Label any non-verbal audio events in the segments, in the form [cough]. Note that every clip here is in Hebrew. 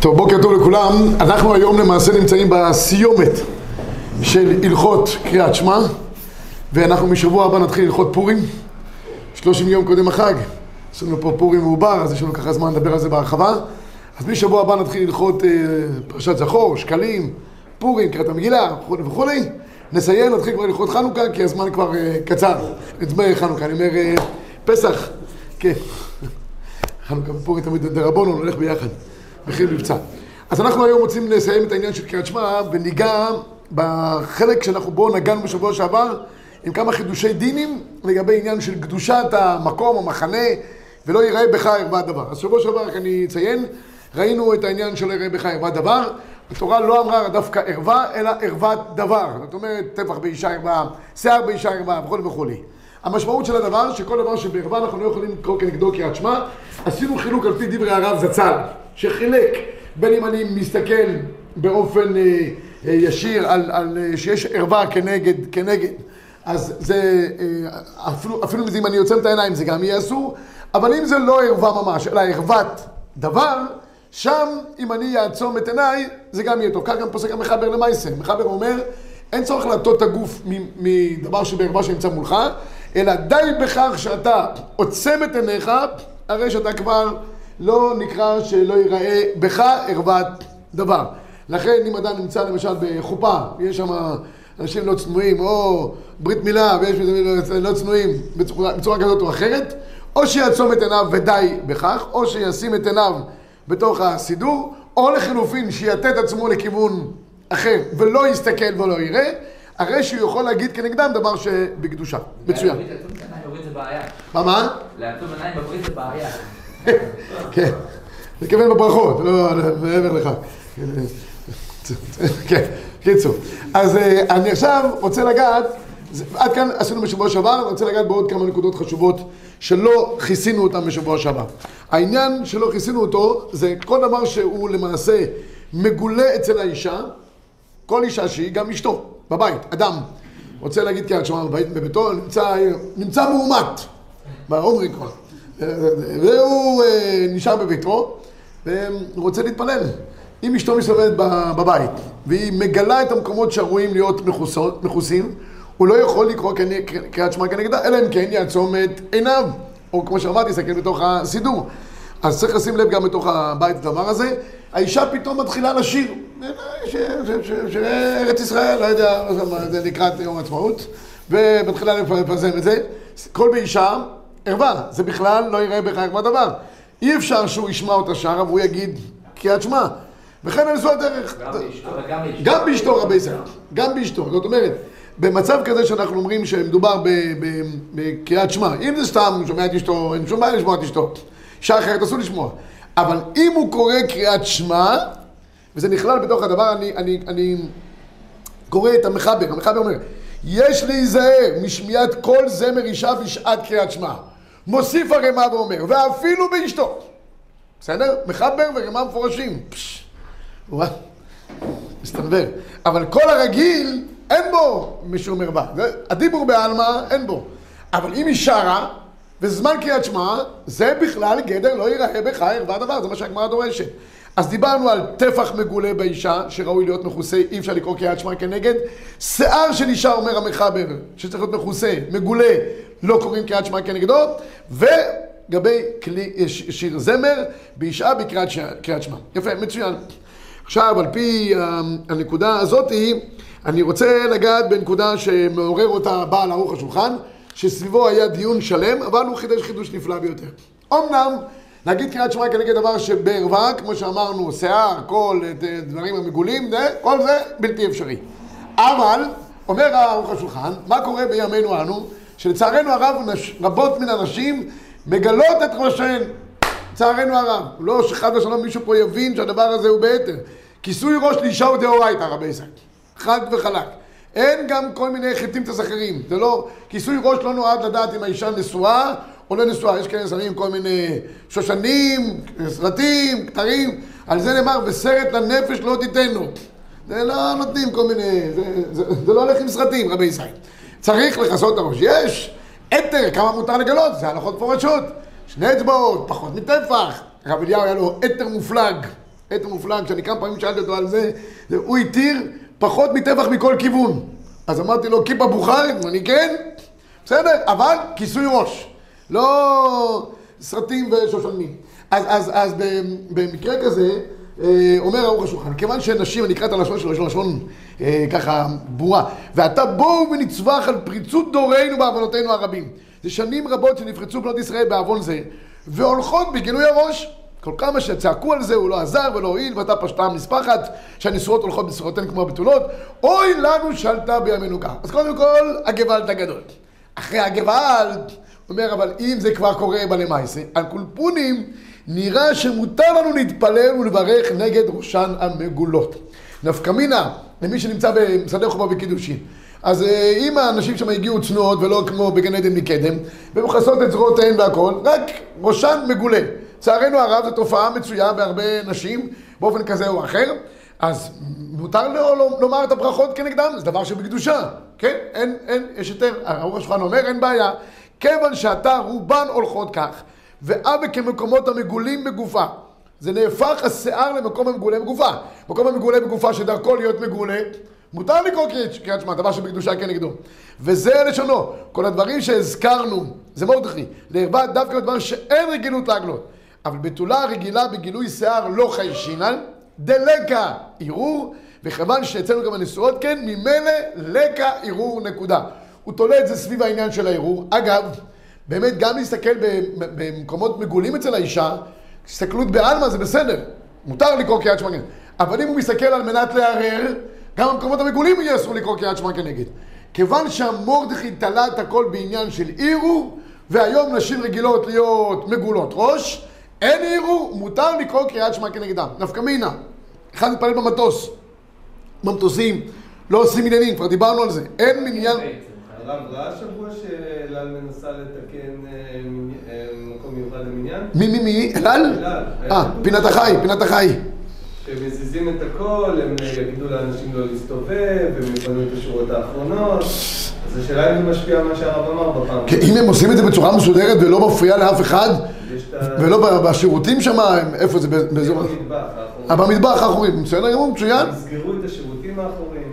טוב, בוקר טוב לכולם. אנחנו היום למעשה נמצאים בסיומת של הלכות קריאת שמע, ואנחנו משבוע הבא נתחיל הלכות פורים. 30 יום קודם החג. יש לנו פה פורים מעובר, אז יש לנו ככה זמן לדבר על זה בהרחבה. אז משבוע הבא נתחיל הלכות אה, פרשת זכור, שקלים, פורים, קריאת המגילה וכולי וכולי. נסיים, נתחיל כבר הלכות חנוכה, כי הזמן כבר אה, קצר. נצבע חנוכה, אני אומר אה, פסח. כן. [laughs] חנוכה ופורים תמיד דרבונו, נלך ביחד. מחיר מבצע. אז אנחנו היום רוצים לסיים את העניין של קריאת שמע וניגע בחלק שאנחנו בו נגענו בשבוע שעבר עם כמה חידושי דינים לגבי עניין של קדושת המקום, המחנה ולא ייראה בך ערווה דבר. אז שבוע שעבר רק אני אציין, ראינו את העניין של ייראה בך ערווה דבר. התורה לא אמרה דווקא ערווה, אלא ערוות דבר. זאת אומרת, טפח באישה ערווה, שיער באישה ערווה וכולי וכולי. המשמעות של הדבר, שכל דבר שבערווה אנחנו לא יכולים לקרוא כנגדו קריאת שמע, עשינו חילוק על פי דברי הרב זצ"ל, שחילק בין אם אני מסתכל באופן אה, אה, ישיר על, על אה, שיש ערווה כנגד, כנגד, אז זה, אה, אפילו, אפילו אם אני עוצם את העיניים זה גם יהיה אסור, אבל אם זה לא ערווה ממש, אלא ערוות דבר, שם אם אני אעצום את עיניי, זה גם יהיה טוב. כך גם פוסק המחבר למעשה. המחבר אומר, אין צורך להטות את הגוף מדבר שבערווה שנמצא מולך, אלא די בכך שאתה עוצם את עיניך, הרי שאתה כבר לא נקרא שלא ייראה בך ערוות דבר. לכן אם אדם נמצא למשל בחופה, יש שם אנשים לא צנועים, או ברית מילה ויש לא צנועים בצורה, בצורה כזאת או אחרת, או שיעצום את עיניו ודי בכך, או שישים את עיניו בתוך הסידור, או לחילופין שיטה את עצמו לכיוון אחר ולא יסתכל ולא יראה, הרי שהוא יכול להגיד כנגדם דבר שבקדושה. מצוין. מה מה? לעצום עיניים בברית זה בעיה. כן, נתכוון בברכות, לא מעבר לכך. כן, קיצור. אז אני עכשיו רוצה לגעת, עד כאן עשינו בשבוע שעבר, אני רוצה לגעת בעוד כמה נקודות חשובות שלא כיסינו אותן בשבוע שעבר. העניין שלא כיסינו אותו זה כל דבר שהוא למעשה מגולה אצל האישה, כל אישה שהיא גם אשתו, בבית, אדם. רוצה להגיד קריאת שמע בבית, בביתו, נמצא, נמצא מאומת, באומריקון. והוא נשאר בביתו ורוצה להתפלל. אם אשתו מסתובבת בבית והיא מגלה את המקומות שראויים להיות מכוסים, הוא לא יכול לקרוא קריאת שמע כנגדה, אלא אם כן יעצום את עיניו, או כמו שאמרתי, יסתכל בתוך הסידור. אז צריך לשים לב גם בתוך הבית הדבר הזה. האישה פתאום מתחילה לשיר, שירי ארץ ישראל, לא יודע, זה לקראת יום העצמאות, ומתחילה לפרסם את זה. כל באישה ערווה, זה בכלל לא יראה בך ערווה דבר. אי אפשר שהוא ישמע אותה שרה והוא יגיד קריאת שמע. וכן על זו הדרך. גם באשתו רבי ישראל. גם באשתו. זאת אומרת, במצב כזה שאנחנו אומרים שמדובר בקריאת שמע, אם זה סתם שומע את אשתו, אין שום בעיה לשמוע את אשתו. אישה אחרת אסור לשמוע. אבל אם הוא קורא קריאת שמע, וזה נכלל בתוך הדבר, אני, אני, אני קורא את המחבר, המחבר אומר, יש להיזהר משמיעת כל זמר אישה בשעת קריאת שמע. מוסיף הרמ"א ואומר, ואפילו באשתו. בסדר? מחבר ורמ"א מפורשים. פשש. וואו. מסתנוור. אבל כל הרגיל, אין בו משום ערווה. הדיבור בעלמא, אין בו. אבל אם היא שרה, וזמן קריאת שמע, זה בכלל גדר לא ייראה בך ערווה דבר, זה מה שהגמרא דורשת. אז דיברנו על טפח מגולה באישה, שראוי להיות מכוסה, אי אפשר לקרוא קריאת שמע כנגד. שיער של אישה, אומר המחבר, שצריך להיות מכוסה, מגולה, לא קוראים קריאת שמע כנגדו. וגבי כלי, שיר זמר, באישה בקריאת שמע. יפה, מצוין. עכשיו, על פי הנקודה הזאתי, אני רוצה לגעת בנקודה שמעורר אותה בעל ערוך השולחן, שסביבו היה דיון שלם, אבל הוא חידש חידוש נפלא ביותר. אמנם, להגיד קריאת שמע כנגד דבר שבערווה, כמו שאמרנו, שיער, קול, דברים המגולים, כל זה בלתי אפשרי. אבל, אומר ערוך השולחן, מה קורה בימינו אנו? שלצערנו הרב, רבות מן הנשים מגלות את ראשיהן. לצערנו הרב. לא שחד ושלום מישהו פה יבין שהדבר הזה הוא ביתר. כיסוי ראש לאישה הוא דאורייתא, רבי ישראל. חד וחלק. אין גם כל מיני חיטים אחרים. זה לא... כיסוי ראש לא נועד לדעת אם האישה נשואה או לא נשואה. יש כאלה שמים כל מיני שושנים, סרטים, כתרים. על זה נאמר, וסרט לנפש לא תיתנו. זה לא נותנים כל מיני... זה, זה, זה לא הולך עם סרטים, רבי ישראל. צריך לכסות את הראש. יש אתר, כמה מותר לגלות, זה הלכות מפורשות. שני אצבעות, פחות מטפח. הרב אליהו היה לו אתר מופלג. אתר מופלג, שאני כמה פעמים שאלתי אותו על זה, זה הוא התיר פחות מטפח מכל כיוון. אז אמרתי לו, כיפה בוכרית, אני כן, בסדר, אבל כיסוי ראש. לא סרטים ושושנים. אז, אז, אז במקרה כזה, אה, אומר ערוך השולחן, כיוון שנשים, אני אקרא את הלשון שלו, יש לו לשון אה, ככה ברורה, ועתה בואו ונצווח על פריצות דורנו בעוונותינו הרבים. זה שנים רבות שנפרצו בנות ישראל בעוון זה, והולכות בגילוי הראש. כל כמה שצעקו על זה, הוא לא עזר ולא הועיל, ואתה פשטה מספחת, שהנשואות הולכות בסורותיהן כמו הבתולות, אוי לנו שלטה בימינו כך. אז קודם כל, הגוואלד הגדול. אחרי הגוואלד, אומר, אבל אם זה כבר קורה בלמייסה, על קולפונים נראה שמותר לנו להתפלל ולברך נגד ראשן המגולות. נפקא מינה, למי שנמצא במשרדי חובה וקידושין. אז אה, אם האנשים שם הגיעו צנועות ולא כמו בגן עדן מקדם, ומכסות את זרועותיהן והכל, רק ראשן מגולה. לצערנו הרב זו תופעה מצויה בהרבה נשים, באופן כזה או אחר, אז מותר לו לומר את הברכות כנגדם, זה דבר שבקדושה, כן? אין, אין, יש יותר, הרב השולחן אומר, אין בעיה, כיוון שאתה רובן הולכות כך, ואבה כמקומות המגולים בגופה. זה נהפך השיער למקום המגולה בגופה. מקום המגולה בגופה שדרכו להיות מגולה, מותר לקרוא קריאת שמע, דבר שבקדושה כנגדו. וזה לשונו. כל הדברים שהזכרנו, זה מרדכי, לערבה דווקא בדבר שאין רגילות להגלות. אבל בתולה רגילה בגילוי שיער לא חיישינן, דלקה ערעור, וכיוון שאצלנו גם הנשואות כן, ממילא לקה ערעור נקודה. הוא תולה את זה סביב העניין של הערעור. אגב, באמת גם להסתכל במקומות מגולים אצל האישה, הסתכלות בעלמא זה בסדר, מותר לקרוא קריאת שמע כנגד. אבל אם הוא מסתכל על מנת לערער, גם במקומות המגולים יהיה אסור לקרוא קריאת שמע כנגד. כיוון שהמורדכי תלה את הכל בעניין של ערעור, והיום נשים רגילות להיות מגולות ראש, אין ערעור, מותר לקרוא קריאת שמע כנגדם. נפקא מינה, אחד מתפלל במטוס, במטוסים, לא עושים עניינים, כבר דיברנו על זה. אין מניין... הרב ראה שבוע שאלעל מנסה לתקן אה, אה, מקום מיוחד למניין? מי, מי, מי? אלעל? אלעל. אה, פינת החי, פינת החי. שמזיזים את הכל, הם יגידו לאנשים לא להסתובב, הם יפנו את השורות האחרונות. אז השאלה אם זה משפיע על מה שהרב אמר בפעם. כן, אם הם עושים את זה בצורה מסודרת ולא מפריע לאף אחד. ולא בשירותים שם, איפה זה, באזור... במטבח אה, האחורי. במטבח האחורי, בסדר גמור, מצוין. יסגרו את השירותים האחוריים.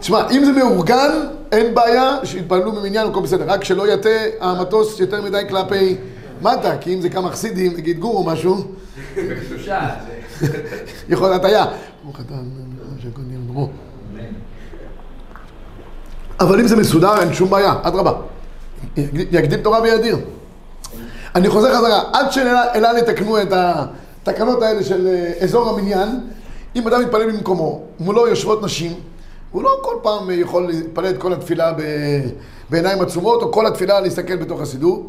תשמע, אם זה מאורגן, אין בעיה שיתפללו במניין, הכל בסדר. רק שלא יטה המטוס יותר מדי כלפי מטה, כי אם זה כמה חסידים, נגיד גור או משהו, בקדושה. יכול להיות הטעיה. אבל אם זה מסודר, אין שום בעיה, אדרבה. יקדים תורה וידיר. אני חוזר חזרה, עד שאלה יתקנו את התקנות האלה של אה, אזור המניין, אם אדם מתפלל במקומו, מולו יושבות נשים, הוא לא כל פעם יכול להתפלל את כל התפילה בעיניים עצומות, או כל התפילה להסתכל בתוך הסידור,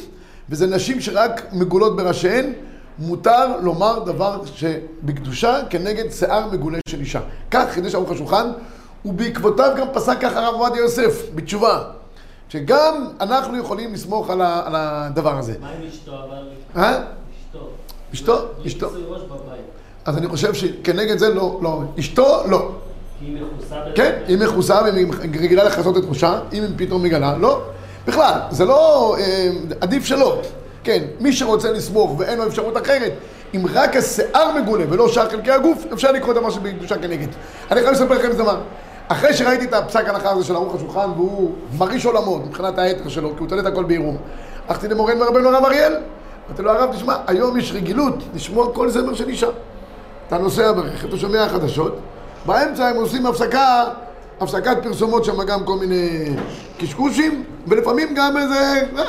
וזה נשים שרק מגולות בראשיהן, מותר לומר דבר שבקדושה כנגד שיער מגולה של אישה. כך חידש ערוך השולחן, ובעקבותיו גם פסק ככה הרב עובדיה יוסף, בתשובה. שגם אנחנו יכולים לסמוך על, ה, על הדבר הזה. מה עם אשתו אבל? אה? אשתו. אשתו? אשתו. אז אני חושב שכנגד זה לא, לא. אשתו, לא. כי היא מכוסה. כן, היא מכוסה והיא רגילה לכסות את ראשה, אם היא פתאום מגלה, לא. בכלל, זה לא... אה, עדיף שלא. כן, מי שרוצה לסמוך ואין לו אפשרות אחרת, אם רק השיער מגולה ולא שאר חלקי הגוף, אפשר לקרוא דבר שבקדושה כנגד. אני חייב לספר לכם דבר. אחרי שראיתי את הפסק ההלכה הזה של ערוך השולחן, והוא מרעיש עולמות מבחינת האתר שלו, כי הוא תולה את הכל בעירום, הלכתי למורן ורבנו הרב אריאל, אמרתי לו, הרב, תשמע, היום יש רגילות לשמוע כל זמר של אישה. אתה נוסע ברכב, אתה שומע חדשות, באמצע הם עושים הפסקה, הפסקת פרסומות שם גם כל מיני קשקושים, ולפעמים גם איזה... אה,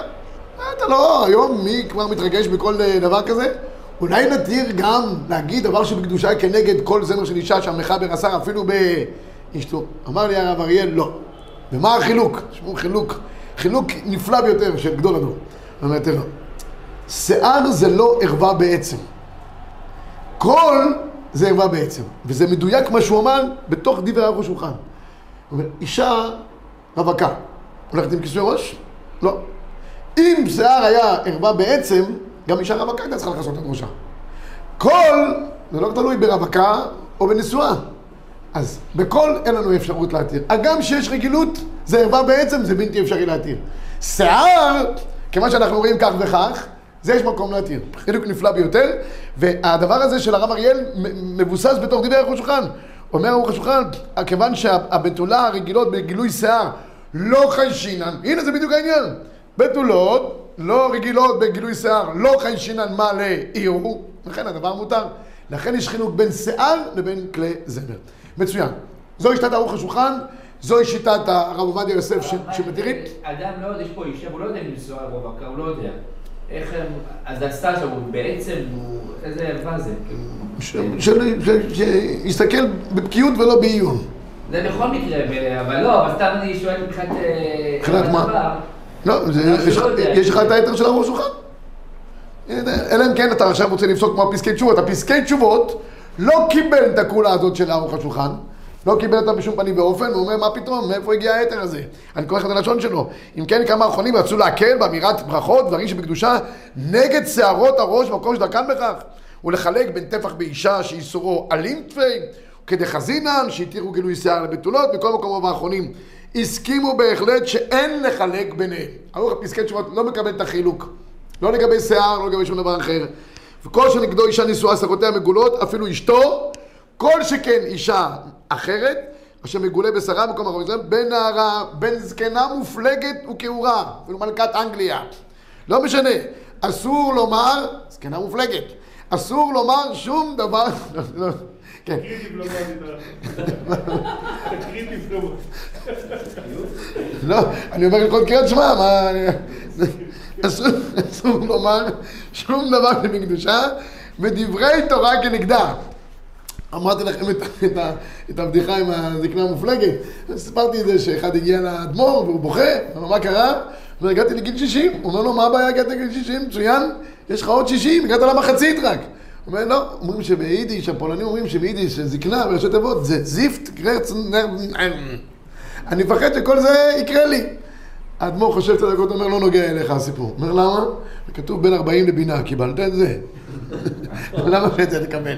אתה לא, היום מי כבר מתרגש בכל אה, דבר כזה? אולי נתיר גם להגיד דבר שבקדושה כנגד כל זמר של אישה שהמחבר אסר אפילו באשתו. אמר לי הרב אריאל, לא. ומה החילוק? תשמעו, חילוק, חילוק נפלא ביותר של גדול הדור. אמרתי לו, שיער זה לא ערווה בעצם. קול זה ערווה בעצם. וזה מדויק מה שהוא אמר בתוך דברי ערוך השולחן. אישה רווקה, הולכת עם כיסוי ראש? לא. אם שיער היה ערווה בעצם, גם אישה רווקה הייתה צריכה לכסות את ראשה. קול, זה לא תלוי ברווקה או בנשואה. אז בכל אין לנו אפשרות להתיר. הגם שיש רגילות, זה ערווה בעצם, זה בלתי אפשרי להתיר. שיער, כיוון שאנחנו רואים כך וכך, זה יש מקום להתיר. חילוק נפלא ביותר, והדבר הזה של הרב אריאל מבוסס בתוך דברי ערוך השולחן. אומר ערוך השולחן, כיוון שהבתולה הרגילות בגילוי שיער לא חיישינן, הנה זה בדיוק העניין. בתולות, לא רגילות בגילוי שיער, לא חיישינן מה לעירו, לכן הדבר מותר. לכן יש חילוק בין שיער לבין כלי זמר. מצוין. זוהי שיטת ערוך השולחן, זוהי שיטת הרב עובדיה יוסף שמתירים. אדם לא יודע, יש פה אישה, הוא לא יודע אם רוב הקר, הוא לא יודע. איך הם, אז הסטאז' הוא בעצם, הוא, איזה ערווה זה? כאילו, שיסתכל בבקיאות ולא בעיון. זה בכל מקרה, אבל לא, אבל סתם אני שואל מבחינת... אה, מבחינת מה? לא, יש לך- לא. יש לך את היתר של הראש שלך? אלא אם כן אתה עכשיו רוצה לפסוק כמו הפסקי תשובות. הפסקי תשובות לא קיבל את הקולה הזאת של ארוך השולחן, לא קיבל אותה בשום פנים ואופן, הוא אומר, מה פתאום, מאיפה הגיע היתר הזה? אני קורא לך את הלשון שלו. אם כן, כמה אחרונים רצו להקל באמירת ברכות, דברים שבקדושה, נגד שערות הראש במקום שדרכן בכך, ולחלק בין טפח באישה שאיסורו אלים תפי, כדחזינן, שהתירו גילוי שיער לבתולות, מכל מקום האחרונים. הסכימו בהחלט שאין לחלק ביניהם. ערוך הפסקי תשובות לא מקבל את החילוק. לא לגבי שיער, לא לגבי שום דבר אחר. וכל שנגדו אישה נשואה שערותיה מגולות, אפילו אשתו, כל שכן אישה אחרת, אשר מגולה בשרה במקום אחר ישראל, בין נערה, זקנה מופלגת וכעורה, אפילו מלכת אנגליה. לא משנה, אסור לומר, זקנה מופלגת, אסור לומר שום דבר, כן, דיפלומטית. תקריא דיפלומטית. לא, אני אומר לכל קריאת שמע, מה... אסור, לומר שום דבר שבקדושה, ודברי תורה כנגדה. אמרתי לכם את, את, את הבדיחה עם הזקנה המופלגת. סיפרתי את זה שאחד הגיע לאדמו"ר והוא בוכה, אמר מה קרה? הוא הגעתי לגיל 60. הוא אומר לו, מה הבעיה הגעת לגיל 60? מצוין, יש לך עוד 60, הגעת למחצית רק. הוא אומר, לא, אומרים שביידיש, הפולנים אומרים שביידיש זקנה בראשי תיבות זה זיפט קרץ נר... אני מפחד שכל זה יקרה לי. האדמו"ר חושב קצת דקות, אומר, לא נוגע אליך הסיפור. אומר, למה? כתוב בין 40 לבינה, קיבלת את זה? [laughs] למה שאת זה תקבל?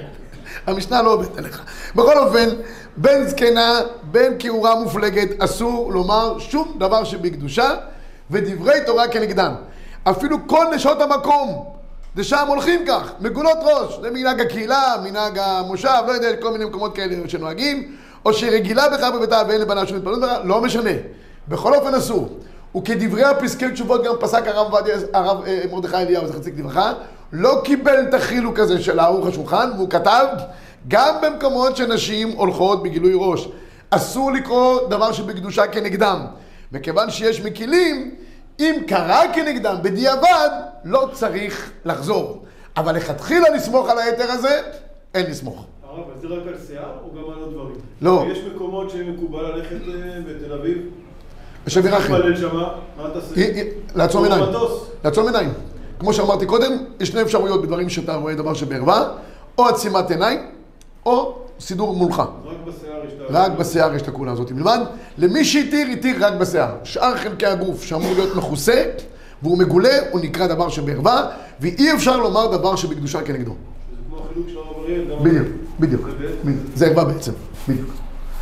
המשנה לא עובדת עליך. בכל אופן, בין זקנה, בין כעורה מופלגת, אסור לומר שום דבר שבקדושה, ודברי תורה כנגדם. אפילו כל נשות המקום, לשם הולכים כך, מגולות ראש. זה מנהג הקהילה, מנהג המושב, לא יודע, כל מיני מקומות כאלה שנוהגים, או שרגילה בכך בביתה ואין לבנה שום התפללות לא משנה. בכל אופן אסור. וכדברי הפסקי תשובות גם פסק הרב הרב אה, מרדכי אליהו, זכר צדיק לברכה, לא קיבל את החילוק הזה של ערוך השולחן, והוא כתב, גם במקומות שנשים הולכות בגילוי ראש, אסור לקרוא דבר שבקדושה כנגדם. וכיוון שיש מקילים, אם קרה כנגדם בדיעבד, לא צריך לחזור. אבל לכתחילה לסמוך על היתר הזה, אין לסמוך. הרב, זה רק על שיער או גם על עוד דברים? לא. יש מקומות שמקובל ללכת אה, בתל אביב. להתפלל שמה, מה תעשה? לעצום עיניים. לעצום עיניים. כמו שאמרתי קודם, יש שני אפשרויות בדברים שאתה רואה דבר שבערווה, או עצימת עיניים, או סידור מולך. רק בשיער יש את ה... רק בשיער יש את הכולה הזאת. מלבד, למי שהתיר, התיר רק בשיער. שאר חלקי הגוף שאמור להיות מכוסה, והוא מגולה, הוא נקרא דבר שבערווה, ואי אפשר לומר דבר שבקדושה כנגדו. זה כמו החילוק של הרב אריאל. גם- בדיוק, בדיוק. זה ערווה בעצם, בדיוק.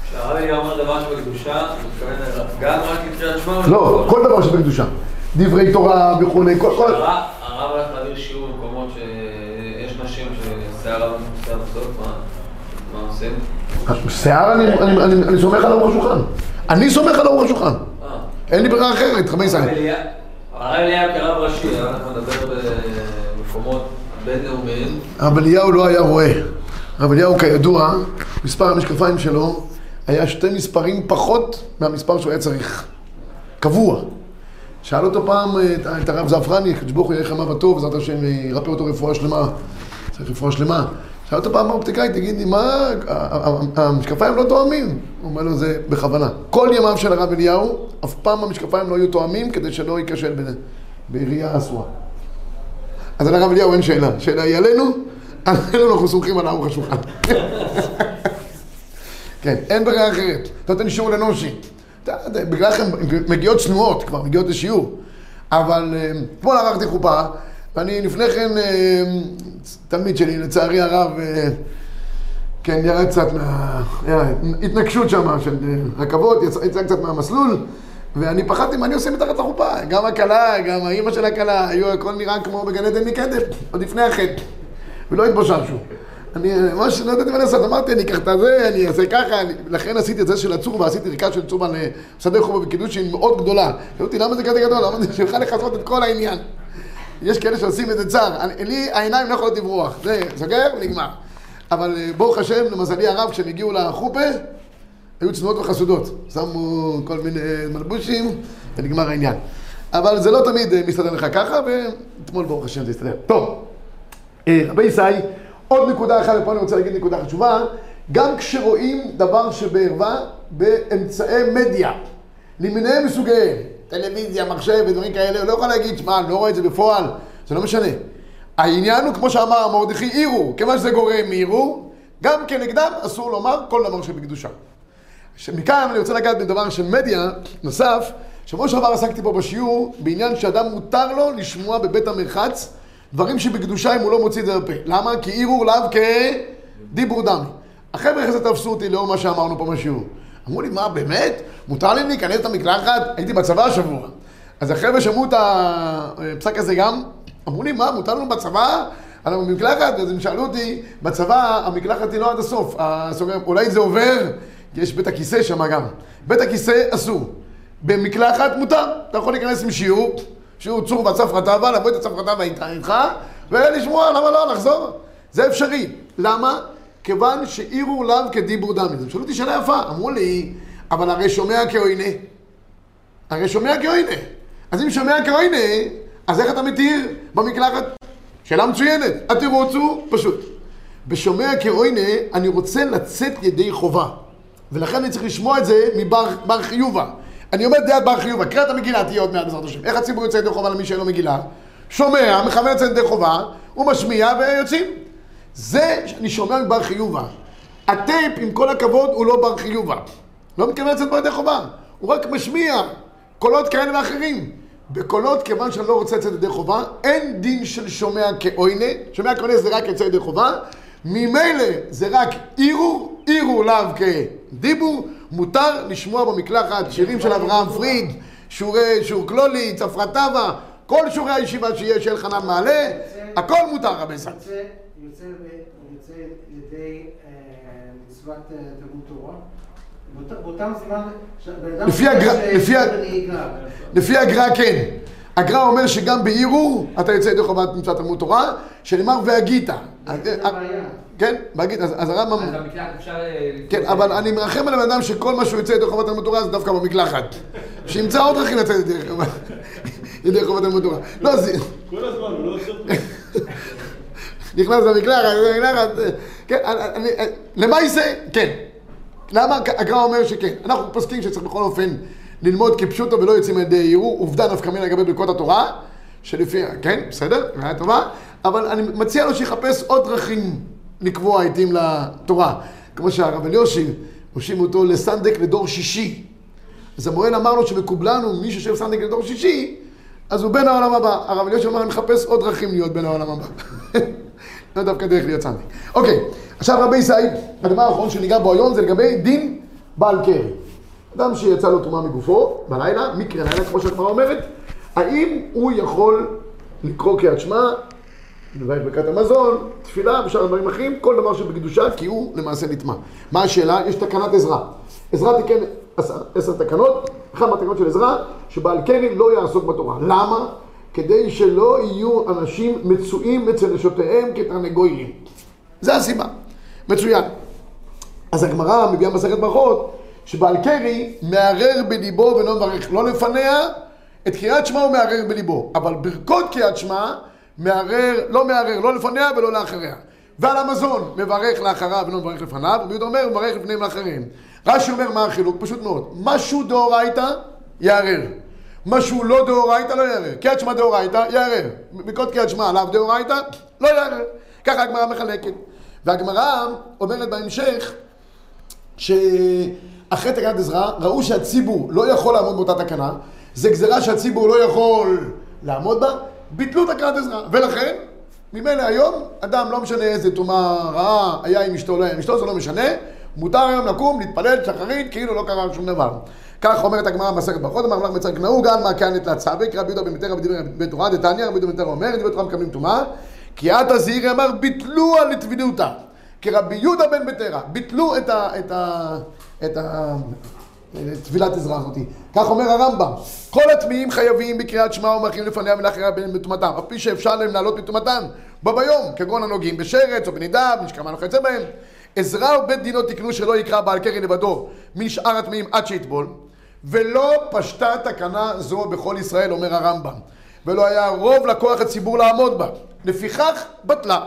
כשהרב אומר דבר שבקדושה, הוא מתכוון אליו גם רק לקריאת שמע? לא? כל דבר שבקדושה. דברי תורה וכולי, כל... הרב הולך להעביר שיעור במקומות שיש נשים ששיער מכוסה בסוף, מה עושים? שיער אני, סומך על ארוך השולחן. אני סומך על ארוך השולחן. אה. אין לי ברירה אחרת, חמי ישראל. הרב אליהו- כרב ראשי, היה הולך לדבר במקומות בינלאומיים, הרב אליהו לא היה רואה. הרב אליהו כידוע, מספר המשקפיים שלו היה שתי מספרים פחות מהמספר שהוא היה צריך. קבוע. שאל אותו פעם את, את הרב זעפרני, הקדוש ברוך הוא יהיה חמה וטוב, בעזרת השם ירפא אותו רפואה שלמה. צריך רפואה שלמה. שאל אותו פעם האופטיקאי, תגיד לי, מה, המשקפיים לא תואמים? הוא אומר לו, זה בכוונה. כל ימיו של הרב אליהו, אף פעם המשקפיים לא היו תואמים כדי שלא ייכשל בראייה אסורה. אז על הרב אליהו אין שאלה. שאלה היא עלינו, עלינו [laughs] אנחנו סומכים על ערוך השולחן. [laughs] כן, אין ברירה אחרת. אתה נותן שיעור לנושי. אתה יודע, בגלל לכם מגיעות צנועות כבר, מגיעות לשיעור. אבל אה, אתמול ערכתי חופה, ואני לפני כן, אה, תלמיד שלי, לצערי הרב, אה, כן, ירד קצת מה... התנגשות שם של אה, רכבות, יצא, יצא קצת מהמסלול, ואני פחדתי מה אני עושה מתחת לחופה. גם הכלה, גם האימא של הכלה, היו הכל נראה כמו בגן עדן מקדם, עוד לפני החטא, ולא התבוששו. אני ממש לא ידעתי מה לעשות, אמרתי, אני אקח את הזה, אני אעשה ככה, אני... לכן עשיתי את זה של הצורבה, עשיתי ריקה של צורבה לשדה חובה בקידושין מאוד גדולה. אותי, למה זה כזה גדול? זה שיוכל לכסות את כל העניין? יש כאלה שעושים את זה צר, אני- לי העיניים לא יכולות לברוח, זה סוגר, נגמר. אבל אה, ברוך השם, למזלי הרב, כשהם הגיעו לחופה, היו צנועות וחסודות. שמו כל מיני מלבושים, ונגמר העניין. אבל זה לא תמיד אה, מסתדר לך ככה, ואתמול ברוך השם זה הסתדר. טוב, אה, רבי ישי, עוד נקודה אחת, ופה אני רוצה להגיד נקודה חשובה, גם כשרואים דבר שבערווה באמצעי מדיה, למיניהם מסוגיהם, טלוויזיה, מחשב ודברים כאלה, לא יכול להגיד, שמע, אני לא רואה את זה בפועל, זה לא משנה. העניין הוא, כמו שאמר מרדכי, עירו, כיוון שזה גורם מעירו, גם כנגדם אסור לומר כל דבר שבקדושה. מכאן אני רוצה לגעת בדבר של מדיה נוסף, שבוע שעבר עסקתי פה בשיעור בעניין שאדם מותר לו לשמוע בבית המרחץ דברים שבקדושה אם הוא לא מוציא את זה בפה. למה? כי עירו לאו כדיבור דמי. החבר'ה אחרי זה תפסו אותי לאור מה שאמרנו פה בשיעור. אמרו לי, מה, באמת? מותר לי להיכנס למקלחת? הייתי בצבא השבוע. אז החבר'ה שמעו את הפסק הזה גם, אמרו לי, מה, מותר לנו בצבא? על המקלחת, אז הם שאלו אותי, בצבא המקלחת היא לא עד הסוף, הסוגר, אולי זה עובר, כי יש בית הכיסא שם גם. בית הכיסא אסור. במקלחת מותר, אתה יכול להיכנס עם שיעור, שיעור צור בצפרא טבא, לבוא את הצפרא טבא איתך, ולשמוע, למה לא, לחזור? זה אפשרי. למה? כיוון שעירו לאו כדיבור דמי. הם שאלו אותי שאלה יפה, אמרו לי, אבל הרי שומע כעוינה. הרי שומע כעוינה. אז אם שומע כעוינה, אז איך אתה מתיר במקלחת? שאלה מצוינת. התירוץ הוא פשוט. בשומע כעוינה, אני רוצה לצאת ידי חובה. ולכן אני צריך לשמוע את זה מבר בר חיובה. אני עומד ליד בר חיובה, קרא את המגילה, תהיה עוד מעט בעזרת השם. איך הציבור יוצא ידי חובה למי שאין לו מגילה? שומע, מכוון לצאת ידי חובה, הוא משמיע ויוצאים. זה שאני שומע מבר חיובה. הטייפ, עם כל הכבוד, הוא לא בר חיובה. לא מתכוון לצאת בו ידי חובה. הוא רק משמיע קולות כאלה ואחרים. בקולות, כיוון שאני לא רוצה לצאת ידי חובה, אין דין של שומע כעוינה. שומע כעוינה זה רק יצא ידי חובה. ממילא זה רק עירו, עירו לאו כדיבור. מותר לשמוע במקלחת שירים של אברהם פריד, שיעורי, שיעור כלולי, טבא, כל שיעורי הישיבה שיש, של חנן מעלה, הכל מותר רבי סן. יוצא, יוצא, ב- יוצא ידי אה, מצוות אה, תלמוד תורה. באות- באותם זמן, לפי הגר"א כן. הגר"א אומר שגם בערעור אתה יוצא ידי חובת מצוות תלמוד תורה, שנאמר והגית. כן, בהגית, אז אז הרמב"ם... אז במקלחת אפשר... אה, כן, אבל. אני מרחם על הבן אדם שכל מה שהוא יוצא ידי חובת תלמוד תורה זה דווקא במקלחת. שימצא עוד דרכים לצאת ידי חובת- תלמוד תורה. לא, זה... כל הזמן, הוא לא עוצר פה. [laughs] נכנס למקלחת, למקלחת, כן, אני, אני- למעשה, כן. למה הגר"א אומר שכן? אנחנו פוסקים שצריך בכל אופן ללמוד כפשוטו ולא יוצאים על ידי ערעור, עובדה נפקא מינה לגבי ברכות התורה, שלפי, כן, בסדר, ראיה טובה, אבל אני מציע לו שיחפש עוד דרכים לקבוע עיתים לתורה. כמו שהרב אליושי, הושיבו אותו לסנדק לדור שישי. אז המוהל אמר לו שמקובלנו, מי שיושב סנדק לדור שישי, אז הוא בן העולם הבא. הרב אליושי אמר, אני מחפש עוד דרכים להיות בן העולם הבא. [laughs] לא דווקא דרך להיות סנדק. אוקיי, עכשיו רבי ישי, הדבר האחרון שניגע בו היום זה לגבי דין בעל קרי. אדם שיצא לו תרומה מגופו בלילה, מקרה לילה, כמו שהגמרא אומרת, האם הוא יכול לקרוא קריאת שמע, לברך ברכת המזון, תפילה ושאר דברים אחרים, כל דבר שבקדושה, כי הוא למעשה נטמע. מה השאלה? יש תקנת עזרה. עזרה תיקן עשר, תקנות, אחת מהתקנות של עזרה, שבעל קרי לא יעסוק בתורה. למה? כדי שלא יהיו אנשים מצויים אצל נשותיהם כתרנגולים. זה הסיבה. מצוין. אז הגמרא מביאה מסכת ברכות, שבעל קרי מערער בליבו ולא מברך. לא לפניה, את קריאת שמע הוא מערער בליבו. אבל ברכות קריאת שמע, מערער, לא מערער, לא לפניה ולא לאחריה. ועל המזון, מברך לאחריו ולא מברך לפניו, ויהודה אומר, מברך לפניהם לאחריהם. רש"י אומר מה החילוק? פשוט מאוד. משהו דאורייתא, יערער. משהו לא דאורייתא, לא יערער. קריאת שמע דאורייתא, יערער. ברכות קריאת שמע עליו דאורייתא, לא יערער. ככה הגמרא מחלקת. והגמרא אומרת בהמשך, שאחרי תקנת עזרא, ראו שהציבור לא יכול לעמוד באותה תקנה, זה גזירה שהציבור לא יכול לעמוד בה, ביטלו תקנת עזרא, ולכן ממילא היום, אדם לא משנה איזה טומאה רעה היה עם אשתו, לא היה עם אשתו, זה לא משנה. מותר היום לקום, להתפלל, שחרית, כאילו לא קרה שום דבר. כך אומרת הגמרא במסכת ברכות, אמר מלאך מצריך נהוג, על מה כהנת להצווי, כי רבי יהודה בן מיטרה בדברי בן תורה, דתניא, רבי יהודה בן מיטרה אומר, דברי תורה מקבלים טומאה, כי עתה זעירי אמר, ביטלו על. כי רבי יהודה בן ביתרה, ביטלו את ה... את ה... את ה... טבילת עזרה הזאתי. כך אומר הרמב"ם, כל הטמאים חייבים בקריאת שמע ומלכים לפניה ולאחריה בין מטומאתם, אף פי שאפשר להם לעלות מטומאתם בו ביום, כגון הנוגעים בשרץ או בנידה, בנשכמה וכיוצא בהם. עזרא ובית דינו תקנו שלא יקרא בעל קרן לבדו משאר הטמאים עד שיטבול, ולא פשטה תקנה זו בכל ישראל, אומר הרמב"ם, ולא היה רוב לכוח הציבור לעמוד בה. לפיכך בטלה.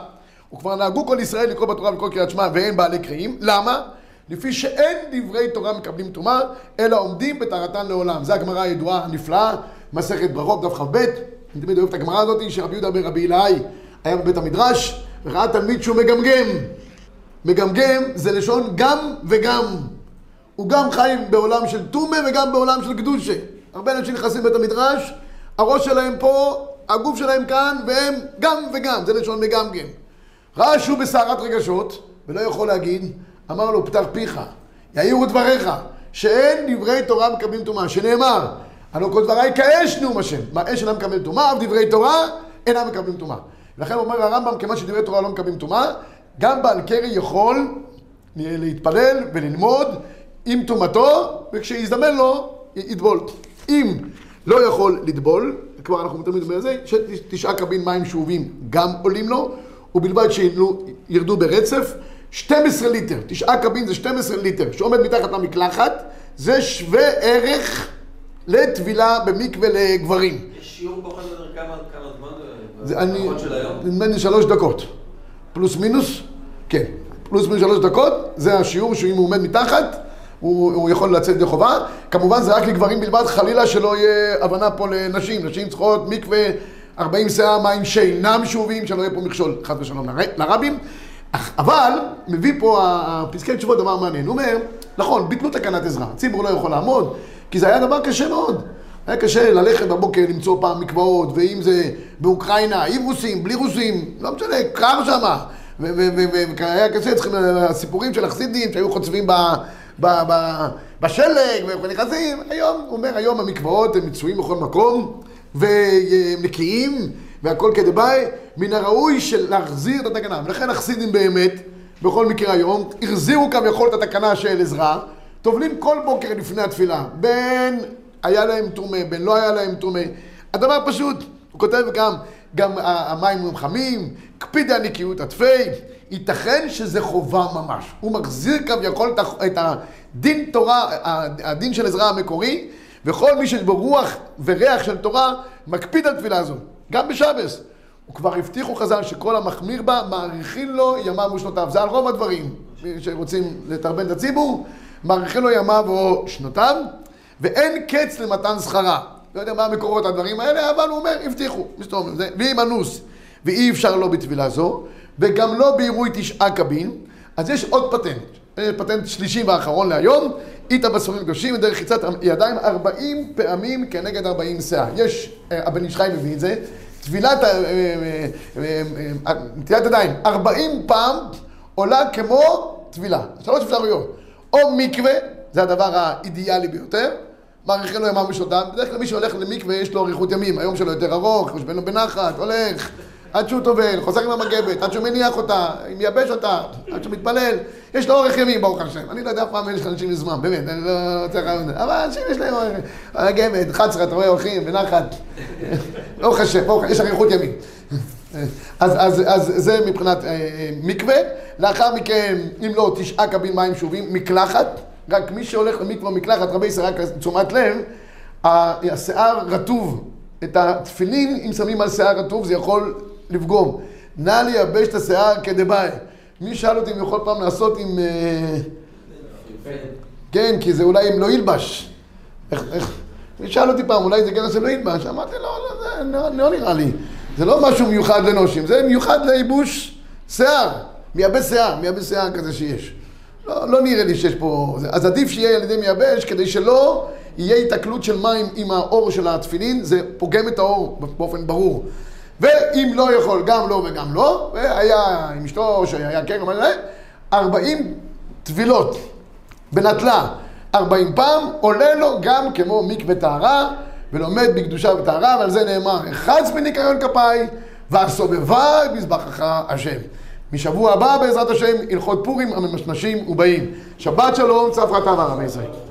וכבר נהגו כל ישראל לקרוא בתורה ולקרוא קריאת שמע ואין בעלי קריאים. למה? לפי שאין דברי תורה מקבלים טומאה, אלא עומדים בטהרתן לעולם. זו הגמרא הידועה הנפלאה, מסכת ברכות, דף כ"ב. אני תמיד אוהב את הגמרא הזאת, שרבי יהודה בן רבי אלעאי היה בבית המדרש, וראה תלמיד שהוא מגמגם. מגמגם זה לשון גם וגם. הוא גם חי בעולם של טומא וגם בעולם של קדושה. הרבה אנשים נכנסים לבית המדרש, הראש שלהם פה, הגוף שלהם כאן, והם גם וגם, זה לשון מגמגם. ראה שהוא בסערת רגשות, ולא יכול להגיד, אמר לו, פתח פיך, יאירו דבריך, שאין דברי תורה מקבלים טומאה, שנאמר, הלא כל דבריי כאש נאום השם. מה, אש אינה מקבלת טומאה, אף דברי תורה אינם מקבלים טומאה. לכן אומר הרמב"ם, כיוון שדברי תורה לא מקבלים טומאה, גם בעל קרי יכול להתפלל וללמוד עם טומאתו, וכשיזדמן לו, יטבול. אם לא יכול לטבול, כבר אנחנו תמיד על זה, שתשעה קבין מים שאובים גם עולים לו, ובלבד שירדו ברצף. 12 ליטר, תשעה קבין זה 12 ליטר, שעומד מתחת למקלחת, זה שווה ערך לטבילה במקווה לגברים. יש שיעור פחות או יותר כמה כמה זמן? זה אני? נדמה לי שלוש דקות. פלוס מינוס, כן. פלוס מינוס שלוש דקות, זה השיעור שאם הוא עומד מתחת, הוא, הוא יכול לצאת ידי חובה. כמובן זה רק לגברים בלבד, חלילה שלא יהיה הבנה פה לנשים. נשים צריכות מקווה 40 שאה מים שאינם שאובים, שלא יהיה פה מכשול, חס ושלום, לר- לרבים. אבל, מביא פה הפסקי תשובות דבר מעניין. הוא אומר, נכון, ביטלו תקנת עזרה, הציבור לא יכול לעמוד, כי זה היה דבר קשה מאוד. היה קשה ללכת בבוקר למצוא פעם מקוואות, ואם זה באוקראינה, עם רוסים, בלי רוסים, לא משנה, קר שמה. והיה קשה, צריכים, הסיפורים של החסידים שהיו חוצבים בשלג, ונכנסים, היום, הוא אומר, היום המקוואות הם מצויים בכל מקום, והם נקיים, והכל כדבעי, מן הראוי של להחזיר את התקנה. ולכן החסידים באמת, בכל מקרה היום, החזירו כביכול את התקנה של עזרא, טובלים כל בוקר לפני התפילה, בין היה להם טומא, בין לא היה להם טומא. הדבר פשוט, הוא כותב גם, גם המים הם חמים, קפיד הנקיות התפי, ייתכן שזה חובה ממש. הוא מחזיר כביכול את הדין תורה, הדין של עזרא המקורי, וכל מי שיש בו רוח וריח של תורה, מקפיד על תפילה זו, גם בשבס. וכבר הבטיחו חז"ל שכל המחמיר בה, מאריכין לו ימיו ושנותיו. זה על רוב הדברים שרוצים לטרבן את הציבור, מאריכין לו ימיו או שנותיו, ואין קץ למתן שכרה. לא יודע מה המקורות הדברים האלה, אבל הוא אומר, הבטיחו, מסתובבים. זה- ואם אנוס, ואי אפשר לא בטבילה זו, וגם לא בעירוי תשעה קבין, אז יש עוד פטנט. אה, פטנט שלישי ואחרון להיום, איתה בספרים קדושים, דרך חיצת ידיים 40 פעמים כנגד 40 שאה. יש, אה, הבן איש חי מביא את זה, טבילת, אה, אה, אה, ידיים 40 פעם עולה כמו טבילה. שלוש אפשרויות. או מקווה, זה הדבר האידיאלי ביותר, מאריכים לו ימם ושעותם. בדרך כלל מי שהולך למקווה יש לו אריכות ימים, היום שלו יותר ארוך, יושב לו בנחת, הולך, עד שהוא טובל, חוזר עם המגבת, עד שהוא מניח אותה, מייבש אותה, עד שהוא מתפלל, יש לו אורך ימים ברוך השם. אני לא יודע אף פעם יש לאנשים זמן, באמת, אני לא צריך רעיון. אבל אנשים יש להם אורך, מגבת, 11, אתה רואה, הולכים בנחת. ברוך השם, ברוך השם, יש אריכות ימים. אז, אז, אז זה מבחינת אה, אה, מקווה. לאחר מכן, אם לא, תשעה קבין מים שאובים, מקלחת. רק מי שהולך למקווה מקלחת, רבי ישראל, רק תשומת לב, השיער רטוב. את התפילין, אם שמים על שיער רטוב, זה יכול לפגום. נא לייבש את השיער כדבעי. מי שאל אותי אם יכול פעם לעשות עם... אה, כן, כי זה אולי אם לא ילבש. איך, איך... מי שאל אותי פעם, אולי זה גרס שלא ילבש? אמרתי, לא, לא, זה לא, לא נראה לי. זה לא משהו מיוחד לנושים, זה מיוחד לייבוש שיער. מייבש שיער, מייבש שיער כזה שיש. לא, לא נראה לי שיש פה... אז עדיף שיהיה על ידי מייבש, כדי שלא יהיה התקלות של מים עם האור של התפילין, זה פוגם את האור באופן ברור. ואם לא יכול, גם לא וגם לא, והיה עם אשתו, שהיה כן, אבל זה, 40 טבילות בנטלה 40 פעם, עולה לו גם כמו מקווה טהרה, ולומד בקדושה וטהרה, ועל זה נאמר, אחז בניקיון כפיי, והסובבה את מזבחך השם. משבוע הבא, בעזרת השם, הלכות פורים הממשמשים ובאים. שבת שלום, צפרא רבי ישראל.